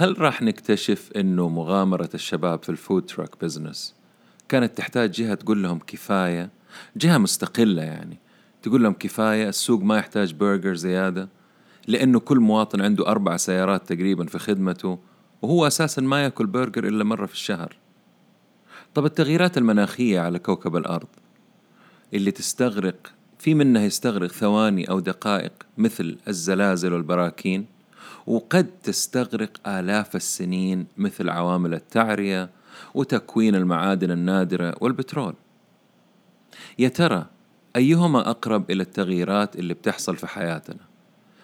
هل راح نكتشف إنه مغامرة الشباب في ال food truck business كانت تحتاج جهة تقول لهم كفاية؟ جهة مستقلة يعني. تقول لهم كفاية السوق ما يحتاج برجر زيادة لأنه كل مواطن عنده أربع سيارات تقريبا في خدمته وهو أساسا ما يأكل برجر إلا مرة في الشهر. طب التغييرات المناخية على كوكب الأرض اللي تستغرق في منها يستغرق ثواني أو دقائق مثل الزلازل والبراكين؟ وقد تستغرق آلاف السنين مثل عوامل التعرية وتكوين المعادن النادرة والبترول. يا ترى أيهما أقرب إلى التغييرات اللي بتحصل في حياتنا؟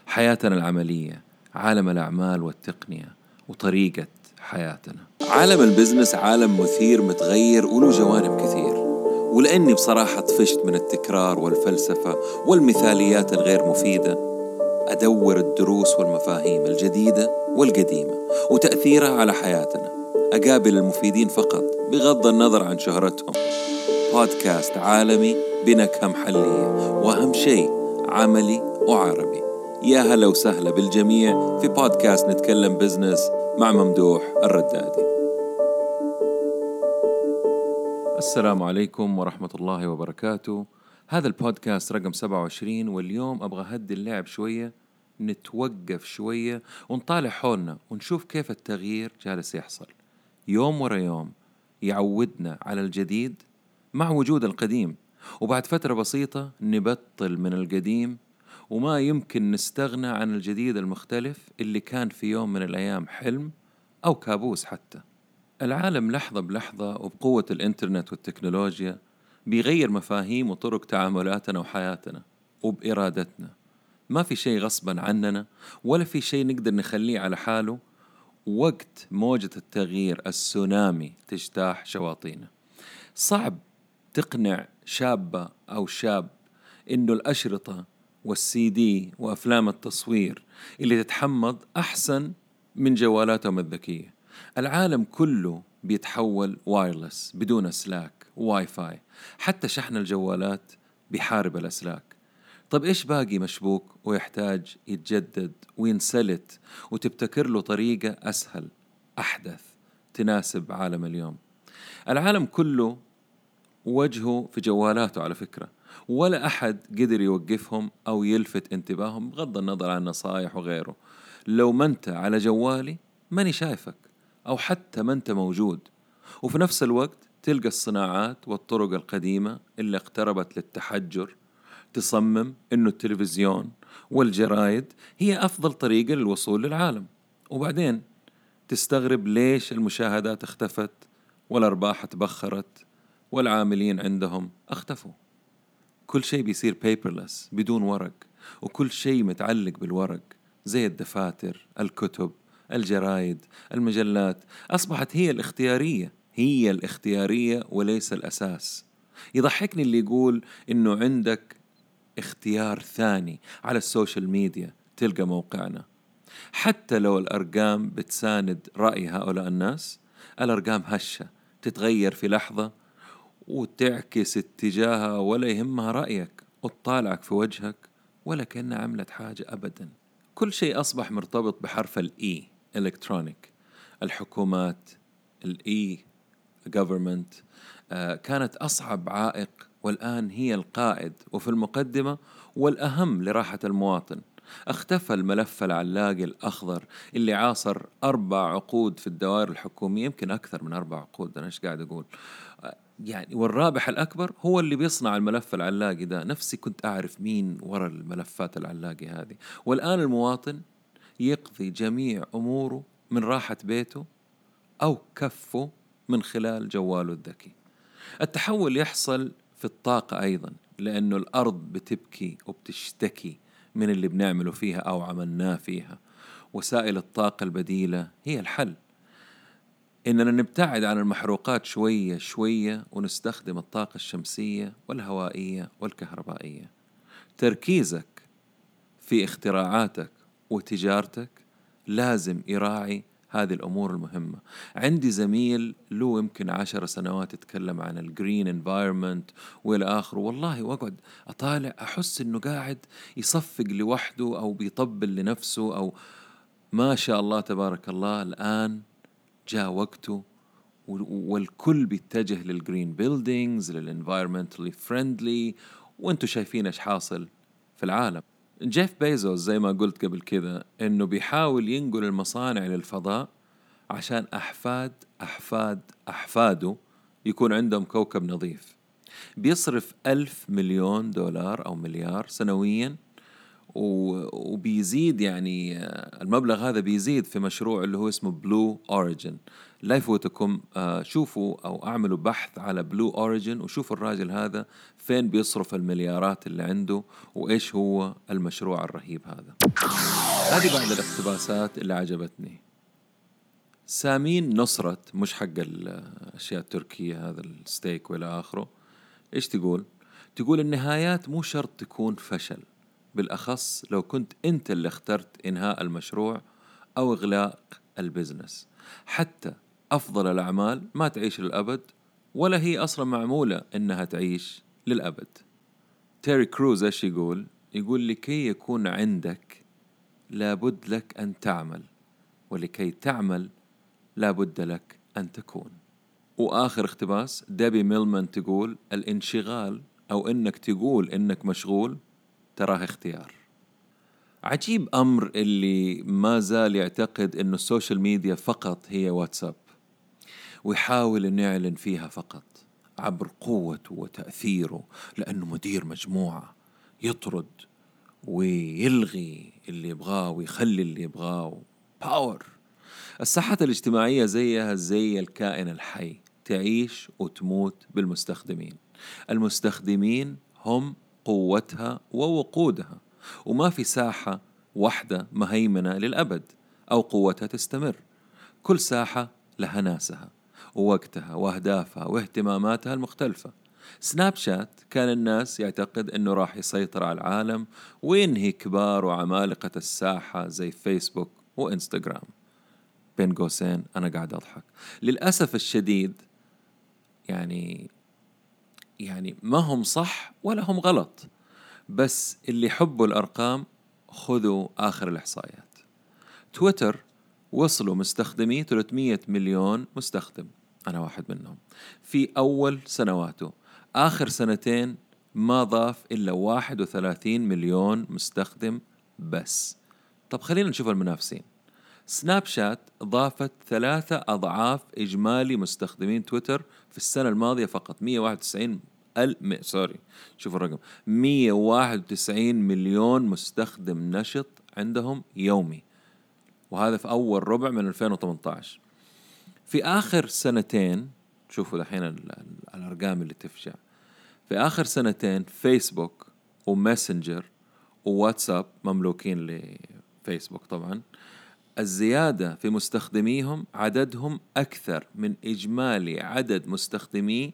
حياتنا العملية عالم الأعمال والتقنية وطريقة حياتنا. عالم البزنس عالم مثير متغير وله جوانب كثير. ولأني بصراحة طفشت من التكرار والفلسفة والمثاليات الغير مفيدة. أدور الدروس والمفاهيم الجديدة والقديمة وتأثيرها على حياتنا. أقابل المفيدين فقط بغض النظر عن شهرتهم. بودكاست عالمي بنكهة محلية وأهم شيء عملي وعربي. يا هلا وسهلا بالجميع في بودكاست نتكلم بزنس مع ممدوح الردادي. السلام عليكم ورحمة الله وبركاته. هذا البودكاست رقم 27 واليوم أبغى هدي اللعب شوية نتوقف شوية ونطالع حولنا ونشوف كيف التغيير جالس يحصل. يوم ورا يوم يعودنا على الجديد مع وجود القديم. وبعد فترة بسيطة نبطل من القديم وما يمكن نستغنى عن الجديد المختلف اللي كان في يوم من الأيام حلم أو كابوس حتى. العالم لحظة بلحظة وبقوة الإنترنت والتكنولوجيا بيغير مفاهيم وطرق تعاملاتنا وحياتنا وبإرادتنا. ما في شيء غصبا عننا ولا في شيء نقدر نخليه على حاله. وقت موجة التغيير السونامي تجتاح شواطئنا صعب تقنع شابة أو شاب إنه الأشرطة والسي دي وأفلام التصوير اللي تتحمض أحسن من جوالاتهم الذكية. العالم كله بيتحول wireless بدون أسلاك واي فاي حتى شحن الجوالات بيحارب الأسلاك. طب إيش باقي مشبوك ويحتاج يتجدد وينسلت وتبتكر له طريقة أسهل أحدث تناسب عالم اليوم؟ العالم كله وجهه في جوالاته على فكرة ولا أحد قدر يوقفهم أو يلفت انتباههم بغض النظر عن نصايح وغيره. لو ما أنت على جوالي ماني شايفك. أو حتى ما أنت موجود. وفي نفس الوقت تلقى الصناعات والطرق القديمة اللي اقتربت للتحجر تصمم إنه التلفزيون والجرايد هي أفضل طريقة للوصول للعالم. وبعدين تستغرب ليش المشاهدات اختفت والأرباح تبخرت والعاملين عندهم اختفوا. كل شيء بيصير paperless بدون ورق وكل شيء متعلق بالورق زي الدفاتر الكتب الجرايد المجلات أصبحت هي الاختيارية هي الاختيارية وليس الأساس. يضحكني اللي يقول إنه عندك اختيار ثاني على ال social media تلقى موقعنا. حتى لو الأرقام بتساند رأي هؤلاء الناس الأرقام هشة تتغير في لحظة وتعكس اتجاهها ولا يهمها رأيك وتطالعك في وجهك ولا كأنها عملت حاجة أبدا. كل شيء أصبح مرتبط بحرف الإي إلكترونيك الحكومات الإي government آه كانت أصعب عائق والآن هي القائد وفي المقدمة والأهم لراحة المواطن. اختفى الملف العلاقي الأخضر اللي عاصر أربع عقود في الدوائر الحكومية يمكن أكثر من أربع عقود أنا إيش قاعد أقول؟ يعني والرابح الأكبر هو اللي بيصنع الملف العلاقي ده. نفسي كنت أعرف مين ورا الملفات العلاقي هذه. والآن المواطن يقضي جميع أموره من راحة بيته أو كفه من خلال جواله الذكي. التحول يحصل في الطاقة أيضا لأنه الأرض بتبكي وبتشتكي من اللي بنعمله فيها أو عملناه فيها. وسائل الطاقة البديلة هي الحل. إننا نبتعد عن المحروقات شوية شوية ونستخدم الطاقة الشمسية والهوائية والكهربائية. تركيزك في اختراعاتك وتجارتك لازم يراعي هذه الأمور المهمة. عندي زميل له يمكن عشر سنوات يتكلم عن ال green environment والى آخره والله وأقعد أطالع أحس إنه قاعد يصفق لوحده أو بيطبل لنفسه أو ما شاء الله تبارك الله الآن جاء وقته والكل بيتجه لل green buildings لل environmentally friendly وأنتم شايفين إيش حاصل في العالم. جيف بيزوس زي ما قلت قبل كذا إنه بيحاول ينقل المصانع للفضاء عشان أحفاد أحفاد أحفاده يكون عندهم كوكب نظيف. بيصرف ألف مليون دولار أو مليار سنويا وبيزيد يعني المبلغ هذا بيزيد في مشروع اللي هو اسمه Blue Origin لا يفوتكم آه، شوفوا أو أعملوا بحث على Blue Origin وشوفوا الراجل هذا فين بيصرف المليارات اللي عنده وإيش هو المشروع الرهيب هذا. هذه بعض الاقتباسات اللي عجبتني. سامين نصرت مش حق الأشياء التركية هذا الستيك وإلى آخره. إيش تقول؟ تقول النهايات مو شرط تكون فشل بالأخص لو كنت أنت اللي اخترت إنهاء المشروع أو إغلاق ال business. حتى أفضل الأعمال ما تعيش للأبد ولا هي أصلا معمولة إنها تعيش للأبد. تيري كروز إيش يقول؟ يقول لكي يكون عندك لابد لك أن تعمل ولكي تعمل لابد لك أن تكون. وآخر اقتباس ديبي ميلمان تقول الانشغال أو إنك تقول إنك مشغول تراه اختيار. عجيب أمر اللي ما زال يعتقد أنه ال social media فقط هي واتساب. ويحاول أن يعلن فيها فقط عبر قوته وتأثيره لأنه مدير مجموعة يطرد ويلغي اللي يبغاه ويخلي اللي يبغاه. باور الساحات الاجتماعية زيها زي الكائن الحي تعيش وتموت بالمستخدمين. المستخدمين هم قوتها ووقودها وما في ساحة واحدة مهيمنة للأبد أو قوتها تستمر. كل ساحة لها ناسها. ووقتها وأهدافها واهتماماتها المختلفة. سناب شات كان الناس يعتقد أنه راح يسيطر على العالم وينهي كبار وعمالقة الساحة زي فيسبوك وإنستغرام. بين قوسين أنا قاعد أضحك. للأسف الشديد يعني يعني ما هم صح ولا هم غلط بس اللي يحبوا الأرقام خذوا آخر الإحصائيات. تويتر وصلوا مستخدمي 300 مليون مستخدم أنا واحد منهم. في أول سنواته آخر سنتين ما ضاف إلا 31 مليون مستخدم بس. طب خلينا نشوف المنافسين. سناب شات ضافت ثلاثة أضعاف إجمالي مستخدمين تويتر في السنة الماضية فقط 191 ال. سوري شوفوا الرقم 191 مليون مستخدم نشط عندهم يومي. وهذا في أول ربع من 2018 في آخر سنتين شوفوا دحين الأرقام اللي تفجع في آخر سنتين فيسبوك وماسنجر وواتساب مملوكين لفيسبوك طبعا. الزيادة في مستخدميهم عددهم أكثر من إجمالي عدد مستخدمي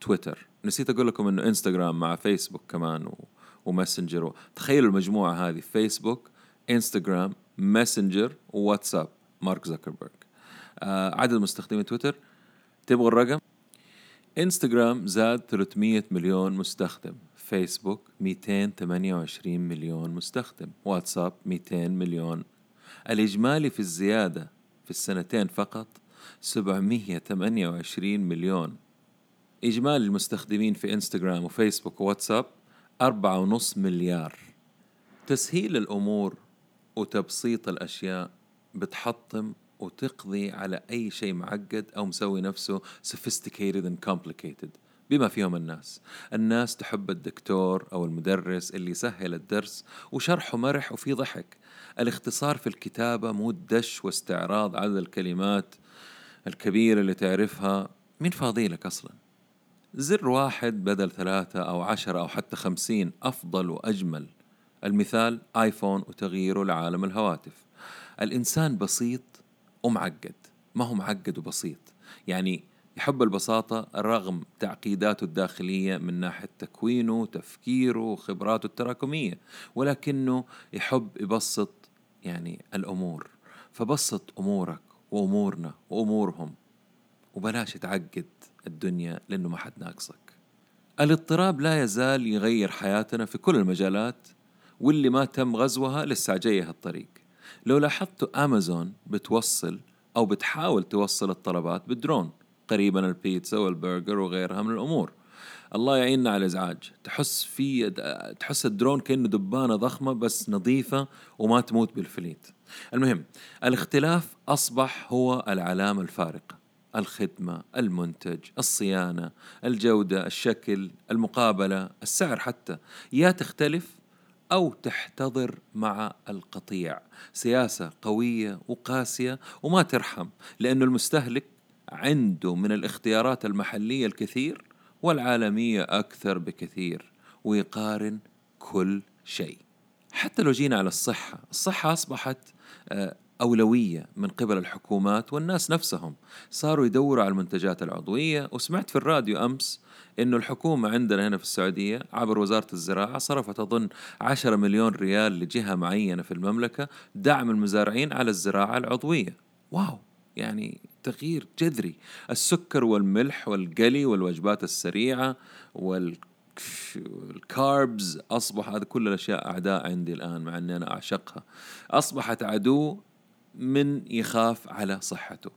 تويتر. نسيت أقول لكم إنه انستغرام مع فيسبوك كمان و... وماسنجر تخيلوا المجموعة هذه فيسبوك انستغرام ماسنجر وواتساب مارك زكربرج آه عدد مستخدمي تويتر. تبغوا الرقم؟ انستغرام زاد 300 مليون مستخدم. فيسبوك 228 مليون مستخدم. واتساب 200 مليون. الإجمالي في الزيادة في السنتين فقط 728 مليون. إجمالي المستخدمين في إنستغرام وفيسبوك وواتساب أربعة ونص مليار. تسهيل الأمور وتبسيط الأشياء بتحطم وتقضي على أي شيء معقد أو مسوي نفسه sophisticated and complicated بما فيهم الناس. الناس تحب الدكتور أو المدرس اللي يسهل الدرس وشرحه مرح وفي ضحك. الاختصار في الكتابة مو دش واستعراض عدد الكلمات الكبيرة اللي تعرفها مين فاضيلك أصلا. زر واحد بدل ثلاثة أو عشرة أو حتى خمسين أفضل وأجمل المثال آيفون وتغييره لعالم الهواتف. الإنسان بسيط ومعقد ما هو معقد وبسيط؟ يعني يحب البساطة رغم تعقيداته الداخلية من ناحية تكوينه تفكيره وخبراته التراكمية ولكنه يحب يبسط يعني الأمور. فبسط أمورك وأمورنا وأمورهم وبلاش تعقد الدنيا لأنه ما حد ناقصك. الاضطراب لا يزال يغير حياتنا في كل المجالات واللي ما تم غزوها لسه جاية الطريق لو لاحظتوا أمازون بتوصل أو بتحاول توصل الطلبات بالدرون قريبا البيتزا والبرجر وغيرها من الأمور. الله يعيننا على الإزعاج. تحس في تحس الدرون كأنه دبانة ضخمة بس نظيفة وما تموت بالفليت. المهم الاختلاف أصبح هو العلامة الفارقة. الخدمة المنتج الصيانة الجودة الشكل المقابلة السعر حتى. يا تختلف أو تحتضر مع القطيع. سياسة قوية وقاسية وما ترحم لأنه المستهلك عنده من الاختيارات المحلية الكثير والعالمية أكثر بكثير ويقارن كل شيء. حتى لو جينا على الصحة الصحة أصبحت آه، أولوية من قبل الحكومات والناس نفسهم. صاروا يدوروا على المنتجات العضوية وسمعت في الراديو أمس إنه الحكومة عندنا هنا في السعودية عبر وزارة الزراعة صرفت أظن 10 مليون ريال لجهة معينة في المملكة دعم المزارعين على الزراعة العضوية. واو! يعني تغيير جذري. السكر والملح والقلي والوجبات السريعة والكاربز أصبح هذه كل الأشياء أعداء عندي الآن مع أني أنا أعشقها. أصبحت عدو من يخاف على صحته.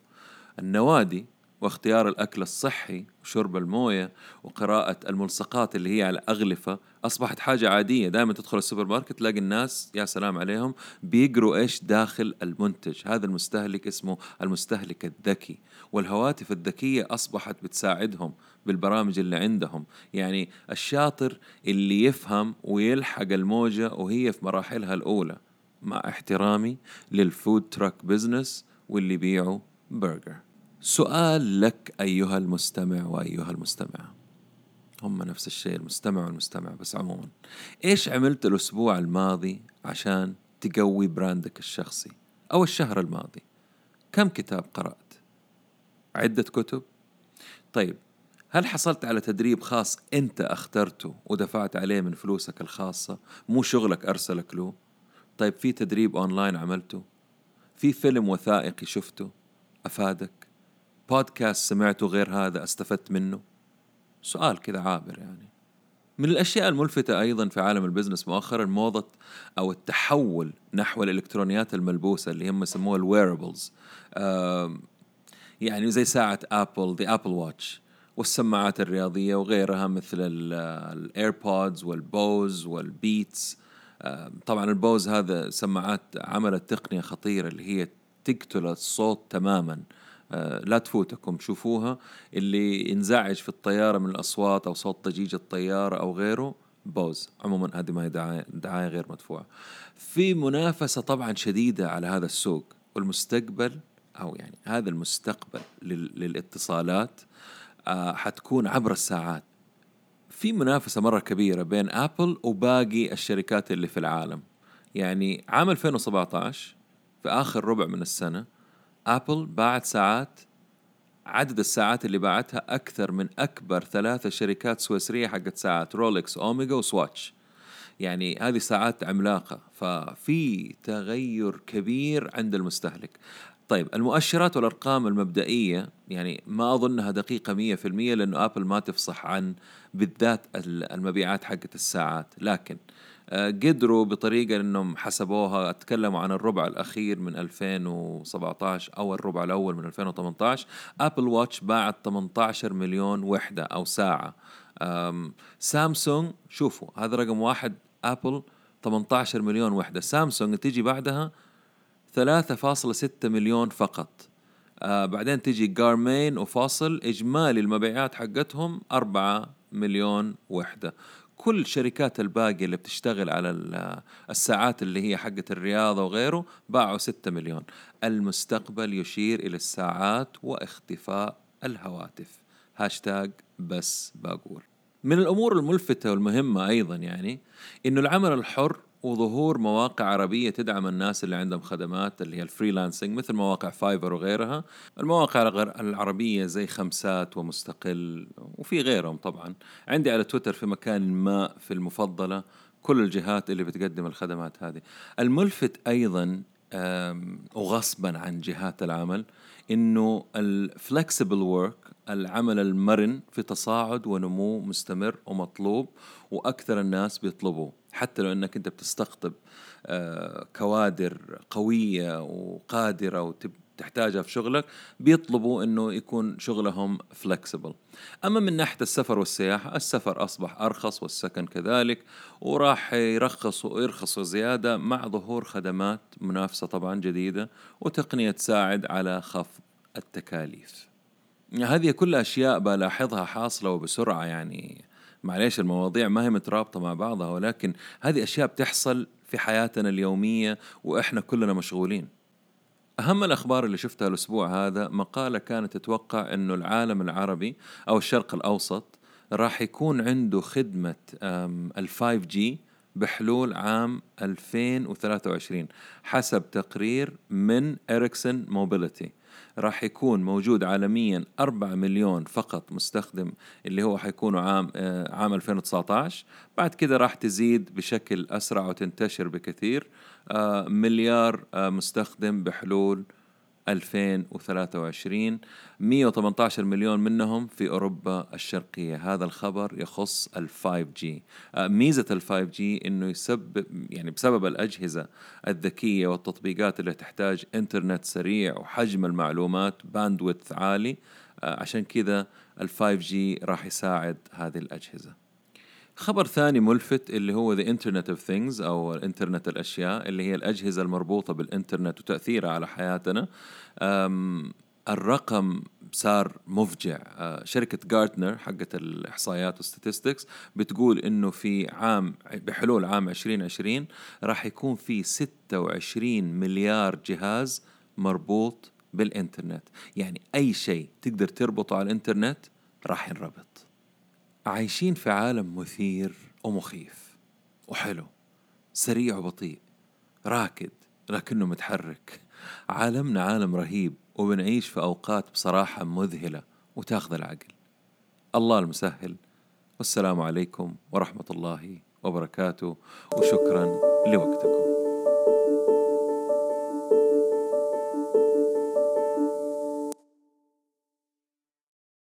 النوادي واختيار الأكل الصحي وشرب الموية وقراءة الملصقات اللي هي على أغلفة أصبحت حاجة عادية. دائما تدخل السوبر ماركت تلاقي الناس يا سلام عليهم بيقروا إيش داخل المنتج. هذا المستهلك اسمه المستهلك الذكي والهواتف الذكية أصبحت بتساعدهم بالبرامج اللي عندهم. يعني الشاطر اللي يفهم ويلحق الموجة وهي في مراحلها الأولى. مع احترامي لل food truck business واللي يبيعوا برجر سؤال لك أيها المستمع وأيها المستمعة. هم نفس الشيء المستمع والمستمع بس عموما. إيش عملت الأسبوع الماضي عشان تقوي brand ك الشخصي؟ أو الشهر الماضي. كم كتاب قرأت؟ عدة كتب؟ طيب هل حصلت على تدريب خاص أنت أخترته ودفعت عليه من فلوسك الخاصة؟ مو شغلك أرسلك له. طيب في تدريب أونلاين عملته؟ في فيلم وثائقي شفته؟ أفادك؟ بودكاست سمعته غير هذا أستفدت منه؟ سؤال كذا عابر يعني. من الأشياء الملفتة أيضا في عالم ال business مؤخرا موضة أو التحول نحو الإلكترونيات الملبوسة اللي هم يسموها ال wearables يعني زي ساعة ابل the Apple Watch والسماعات الرياضية وغيرها مثل ال AirPods وال Bose وال Beats طبعا ال Bose هذا سماعات عملت تقنية خطيرة اللي هي تقتل الصوت تماما. آه، لا تفوتكم شوفوها. اللي ينزعج في الطيارة من الأصوات أو صوت ضجيج الطيارة أو غيره بوز. عموما هذه ما هي دعاية, غير مدفوعة. في منافسة طبعا شديدة على هذا السوق والمستقبل أو يعني هذا المستقبل للإتصالات آه، حتكون عبر الساعات. في منافسة مرة كبيرة بين أبل وباقي الشركات اللي في العالم. يعني عام 2017 في آخر ربع من السنة Apple باعت ساعات عدد الساعات اللي باعتها أكثر من أكبر ثلاثة شركات سويسرية حقت ساعات Rolex Omega و Swatch يعني هذه ساعات عملاقة. ففي تغير كبير عند المستهلك. طيب المؤشرات والأرقام المبدئية يعني ما أظنها دقيقة 100% لأنه Apple ما تفصح عن بالذات المبيعات حقت الساعات. لكن آه، قدروا بطريقة إنهم حسبوها أتكلموا عن الربع الأخير من 2017 أو الربع الأول من 2018 Apple Watch باعت 18 مليون وحدة أو ساعة. سامسونج شوفوا هذا رقم واحد Apple 18 مليون وحدة. سامسونج تيجي بعدها 3.6 مليون فقط. آه بعدين تيجي Garmin و Fossil إجمالي المبيعات حقتهم 4 مليون وحدة. كل شركات الباقي اللي بتشتغل على الساعات اللي هي حقة الرياضة وغيره باعوا 6 مليون. المستقبل يشير إلى الساعات واختفاء الهواتف. هاشتاج بس باقول من الأمور الملفتة والمهمة أيضا يعني إنه العمل الحر وظهور مواقع عربية تدعم الناس اللي عندهم خدمات اللي هي ال freelancing مثل مواقع Fiverr وغيرها. المواقع العربية زي خمسات ومستقل وفي غيرهم طبعا. عندي على تويتر في مكان ما في المفضلة كل الجهات اللي بتقدم الخدمات هذه. الملفت أيضا وغصبا عن جهات العمل إنه الفلكسبل ورك العمل المرن في تصاعد ونمو مستمر ومطلوب وأكثر الناس بيطلبوه. حتى لو إنك أنت بتستقطب آه، كوادر قوية وقادرة وتب تحتاجها في شغلك بيطلبوا إنه يكون شغلهم فلكسبل أما من ناحية السفر والسياحة السفر أصبح أرخص والسكن كذلك وراح يرخص ويرخصوا زيادة مع ظهور خدمات منافسة طبعا جديدة وتقنية تساعد على خفض التكاليف. هذه كلها أشياء بلاحظها حاصلة وبسرعة يعني معليش المواضيع ما هي مترابطة مع بعضها ولكن هذه أشياء بتحصل في حياتنا اليومية وإحنا كلنا مشغولين. أهم الأخبار اللي شفتها الأسبوع هذا مقالة كانت تتوقع أنه العالم العربي أو الشرق الأوسط راح يكون عنده خدمة ال 5G بحلول عام 2023 حسب تقرير من إريكسون موبيليتي راح يكون موجود عالميا 4 مليون فقط مستخدم اللي هو حيكونوا عام آه، عام 2019 بعد كده راح تزيد بشكل أسرع وتنتشر بكثير. آه، مليار آه، مستخدم بحلول 2023 118 مليون منهم في أوروبا الشرقية. هذا الخبر يخص ال 5G آه، ميزة ال 5G أنه يسبب يعني بسبب الأجهزة الذكية والتطبيقات اللي تحتاج إنترنت سريع وحجم المعلومات باندويث عالي. عشان كذا ال 5G راح يساعد هذه الأجهزة. خبر ثاني ملفت اللي هو The Internet of Things أو إنترنت الأشياء اللي هي الأجهزة المربوطة بالإنترنت وتأثيرها على حياتنا. الرقم صار مفجع. آه، شركة جارتنر حقت الإحصائيات والستاتستكس بتقول إنه في عام بحلول عام 2020 راح يكون في 26 مليار جهاز مربوط بالإنترنت. يعني أي شيء تقدر تربطه على الإنترنت راح ينربط. عايشين في عالم مثير ومخيف وحلو سريع وبطيء راكد لكنه متحرك. عالمنا عالم رهيب وبنعيش في أوقات بصراحة مذهلة وتاخذ العقل. الله المسهل. والسلام عليكم ورحمة الله وبركاته وشكرا لوقتكم.